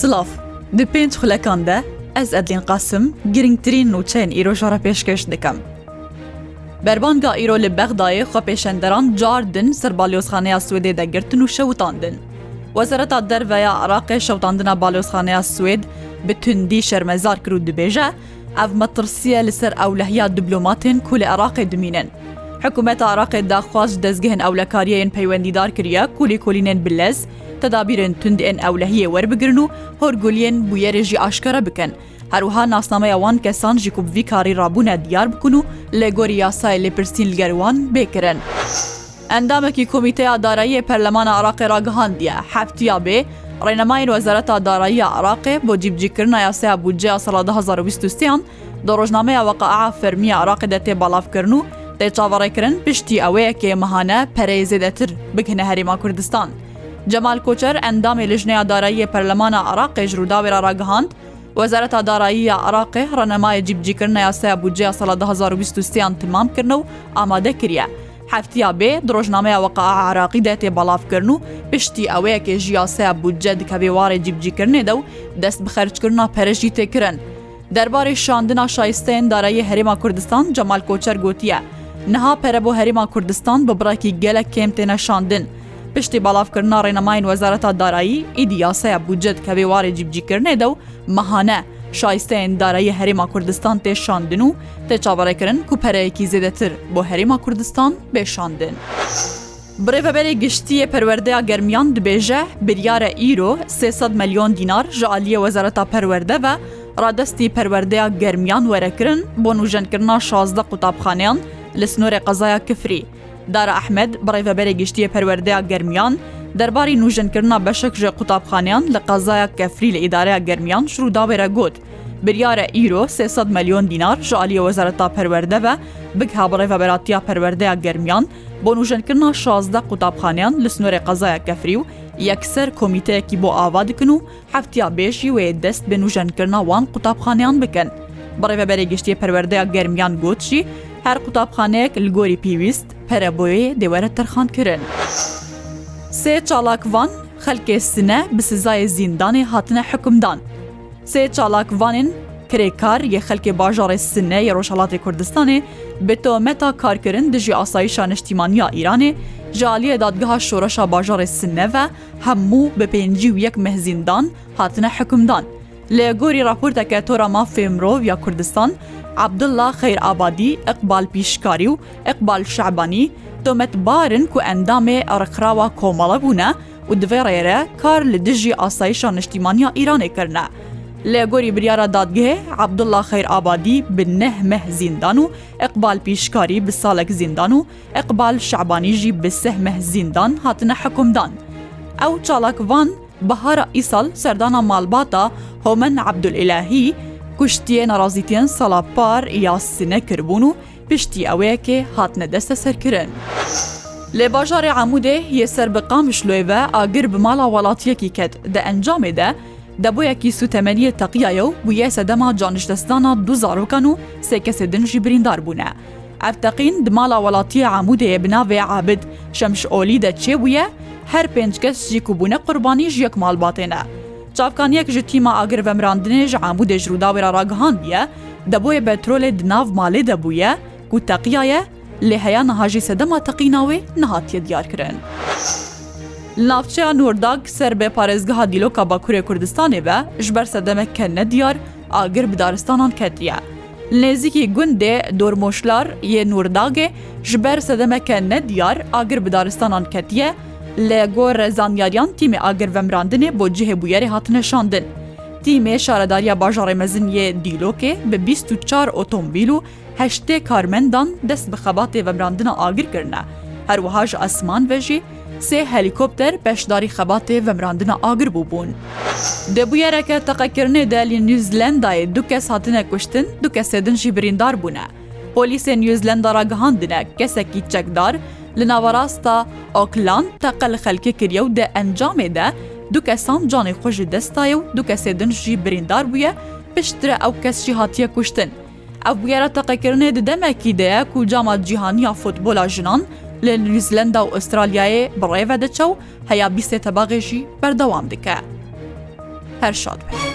Silav Di pênc xulekan de ez edlên qasim giringtirîn nûçeyên îrojara pêşkeş dikim. Berbanga îro li bexdayê xwe pêşenderan car din ser balyozxaneya Swêdê de girtin û şewtandin. Wezareta derveya Iraqê şewtandina balyozxaneya Swêd bi tundî şermezar kir û dibêje, ev metirsiye li ser ewlehiya diplomatên ku li Iraqê dimînin. Hikûmeta Iraqê daxwaz dezgehên ewlekariyeyên peywendîdar kiriye kulî kolînên bilez, تەدابیرن توندێن ئەولەهیە وەربگرن و هۆرگولێن بویێرێژی ئاشکرە بکەن. هەروها ناسنامەیەوان کەسان ژی کوبوی کاری ڕابوونە دیار بکن و لە گۆری یاسای لێپرسین لەگەروان بێکرن. ئەندامێکی کمیتەیە دارایی پەرلەمانە عراقی ڕگەهاندیە هەفتیا بێ، ڕێنەمای وەزارەتا دارایی عراقێ بۆ جیبجیکردن یاسەیە بودجێ سەڵ 1920یان دە ڕۆژنامەیە وەقعا فەرمی عراقی دەتێ بەڵافکردن و تێچاوەڕێکردن پشتی ئەوەیە کێمەهانە پەرەیزێ دەتر بکەنە هەریما کوردستان. جەمال کۆچەر ئەندامی لیژنەیە دارایی پەرلەمانە عراقی ژووداوێرا ڕگەهاند، وەزارەتا داراییە عراقی ڕەنەمایە جیبجیکردنە یاسەیە بودجێ ساڵ 1920یان تمامکردن و ئامادە کریە. هەفتیا بێ درۆژنامەیە وەقع عراقی دەێ بەڵافکردن و پشتی ئەوەیەکێ ژیاسەیە بودجە دکەبێوارێ جیبجیکردنێدە و دەست بخەرجکردنا پەرژی تێکردن. دەربارەی شاندنا شایستەن دارایی هەرێما کوردستان جەمال کۆچەر گوتیە. نەها پەرە بۆ هەریما کوردستان بە بڕاکی گەلە کێم تێنە شاندن. پشتی بەڵافکردنا ڕێنەماین وەزارەتا دارایی ئیدیاسەیە بجد کە بێوارێ جیبجیکردێدا و مەهانە شایستەیەن دارایی هەرێما کوردستان تێشاندن و تێچاوەڕێکردن کوپەرەیەکی زێدەتر بۆ هەرێما کوردستان بێشاندن. برێڤەبەرێ گشتیە پەروەردەیە گەرمیان دبێژە بریارە ئیرۆ 300 ملیۆن دینار ژعالیە وەزارەتا پەروەردەە ڕادستی پەروەردەیە گەرمیان وەرەکردن بۆ نوژەنکردنا 16 قوتابخانیان لە سنوورێ قەزایە کفری. دارە ئەحمد بڕێڤەبەرە گشتیە پەروەردەیە گەرمیان، دەرباری نوژنکردنا بەشەکژێ قوتابخانیان لە قەزایە کەفری لە ئیدارەیە گەرمیان شروع داوێرە گوت. بریارە ئیرۆ 300 ملیۆن دینار ژعالیە وەزارەتا پەروەردەبە بکها بڕێڤەبەراتیا پەروەردەیە گەرمیان بۆ نوژنکردنا 16 قوتابخانیان لە سنوورێ قەزایە کەفری و یەکسەر کۆمیتەیەکی بۆ ئاوا دکن و هەفتیا بێژی وێ دەست بە نوژەنکردنا وان قوتابخانیان بکەن. بڕێڤەبەرێ گشتی پەروەردەیە گەرمیان گوتشی هەر قوتابخانەیەک لە گۆری پێویست پەرەبۆیێ دێوەرە تەرخانکردن. سێ چالاکڤان خەلکێ سنە bi سزایە زیندانی هاتنە حکمدان. سێ چالاکڤانین کرێکار یە خەلکێ باژارێ سنە یە ڕۆژهڵاتی کوردستانی بە تۆمەتا کارکردن دژی ئاساییشا نیشتیمانیا ئیرانê جالیە دادگەها شۆڕەشا باژارێ سنەڤە هەموو بە پێنج و یەک مەهزیندان هاتنە حکمدان. لە گۆری راپۆرتەکە تۆرەما فێمرۆڤ یا کوردستان، عبدله خیر ئابادی ئەقبال پیشکاری و ئەقبال شعبانی تۆمەتبارن کو ئەندامێ ئەرقراوە کۆمەڵە بوونە و دوێ ڕێرە کار لە دژی ئاسایشا نیشتیمانیا ئیرانێکردە. لە گۆری بریاە دادگێ عبدله خیر ئابادی بنەه مەه زیندان و ئەقبال پیشکاری ب ساڵێک زیندان و ئەقبال شعبانیژی بسەه مەه زیندان هاتنە حکومدان. ئەو چاڵکوان بەهارە ئیسال سەردانە مالباتە هۆمەن عبدولئلاهی کوشتیە نەڕازیتیان سەڵاپار یاسینە کردبوون و پشتی ئەوەیەکێ هاتنە دەستە سەرکردن. لێ باژارێ عمودێ یەسەر بقامشلێوە ئاگر بماڵا وڵاتیەکی کەت دە ئەنجامێدا دەبۆیەکی سوتەمەنیە تەقیایە و بویە سەدەما جانیشتستانە دو زارۆکان و سێ کەسێ دنجی بریندار بوونە. ئەفتەقین دماڵا وڵاتیە عمودەیە بناوێ عابد شەمش ئۆلی دەچێ بووە، هەر پێنج کەس ژیکوبوونە قوربانیش یەک ماڵباتێنە. Çavkaniyek ji tîma agir vemrandinê ji Amûdê ji rûdawêra ragihandiye, debboyê petrolê di nav malê de bûye ku teqiyaye lê heya niha jî sedema teqîna wê nihatiye diyar kirin. Navçeya Nordag ser bêparêzgeha dîloka Bakurê Kurdistanê ve ji ber sedemek kenne diyar agir bi daristanan ketiye. Nêzikî gundê dormoşlar yê Nordagê ji ber sedemeke nediyar agir bi daristanan ketiye, لە گۆڕە زانیاریان تیمێ ئاگرڤەمراندنێ بۆ جهێ بویەرێ هاتنەشاندن. تیمێ شارەداریە باژەڕێ مەزنیە دیلۆکێ بە 24 ئۆتۆمبیل و هەشتێ کارمەندان دەست بە خەباتێ بەمراندنە ئاگرکردە. هەروەهاژ ئەسمان بەژی، سێ هەلیکۆپتەر پێشداری خەباتێ بەمراندنە ئاگر بووبوون. دەبویەرەکە تەقەکردێدا لی نیوزلندایە دوو کەس هاتنە کوشتن دوو کەسێدنشی بریندار بوونە. پۆلیسێ نیوزلندە ڕگەهاندنە کەسێکی چەکدار، li navarasta Auckland teqel xelkê kiriye û de encamê de du kesan canê xwe ji destaye û du kesê din jî birîndar bûye piştre ew kes jî hatiye kuştin. Ev bûyera teqekirinê di demekî de ye ku cama cîhaniya futbola jinan li Nîzilenda û Astralyayê birêve diçew heya bîsê tebaxê jî berdewam dike. Her şad be.